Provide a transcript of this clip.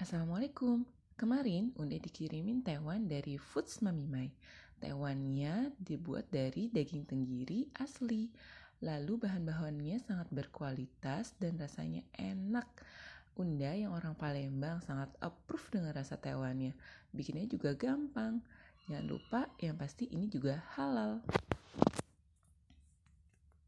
Assalamualaikum. Kemarin Unda dikirimin tewan dari Foods Mamimai. Tewannya dibuat dari daging tenggiri asli. Lalu bahan-bahannya sangat berkualitas dan rasanya enak. Unda yang orang Palembang sangat approve dengan rasa tewannya. Bikinnya juga gampang. Jangan lupa yang pasti ini juga halal.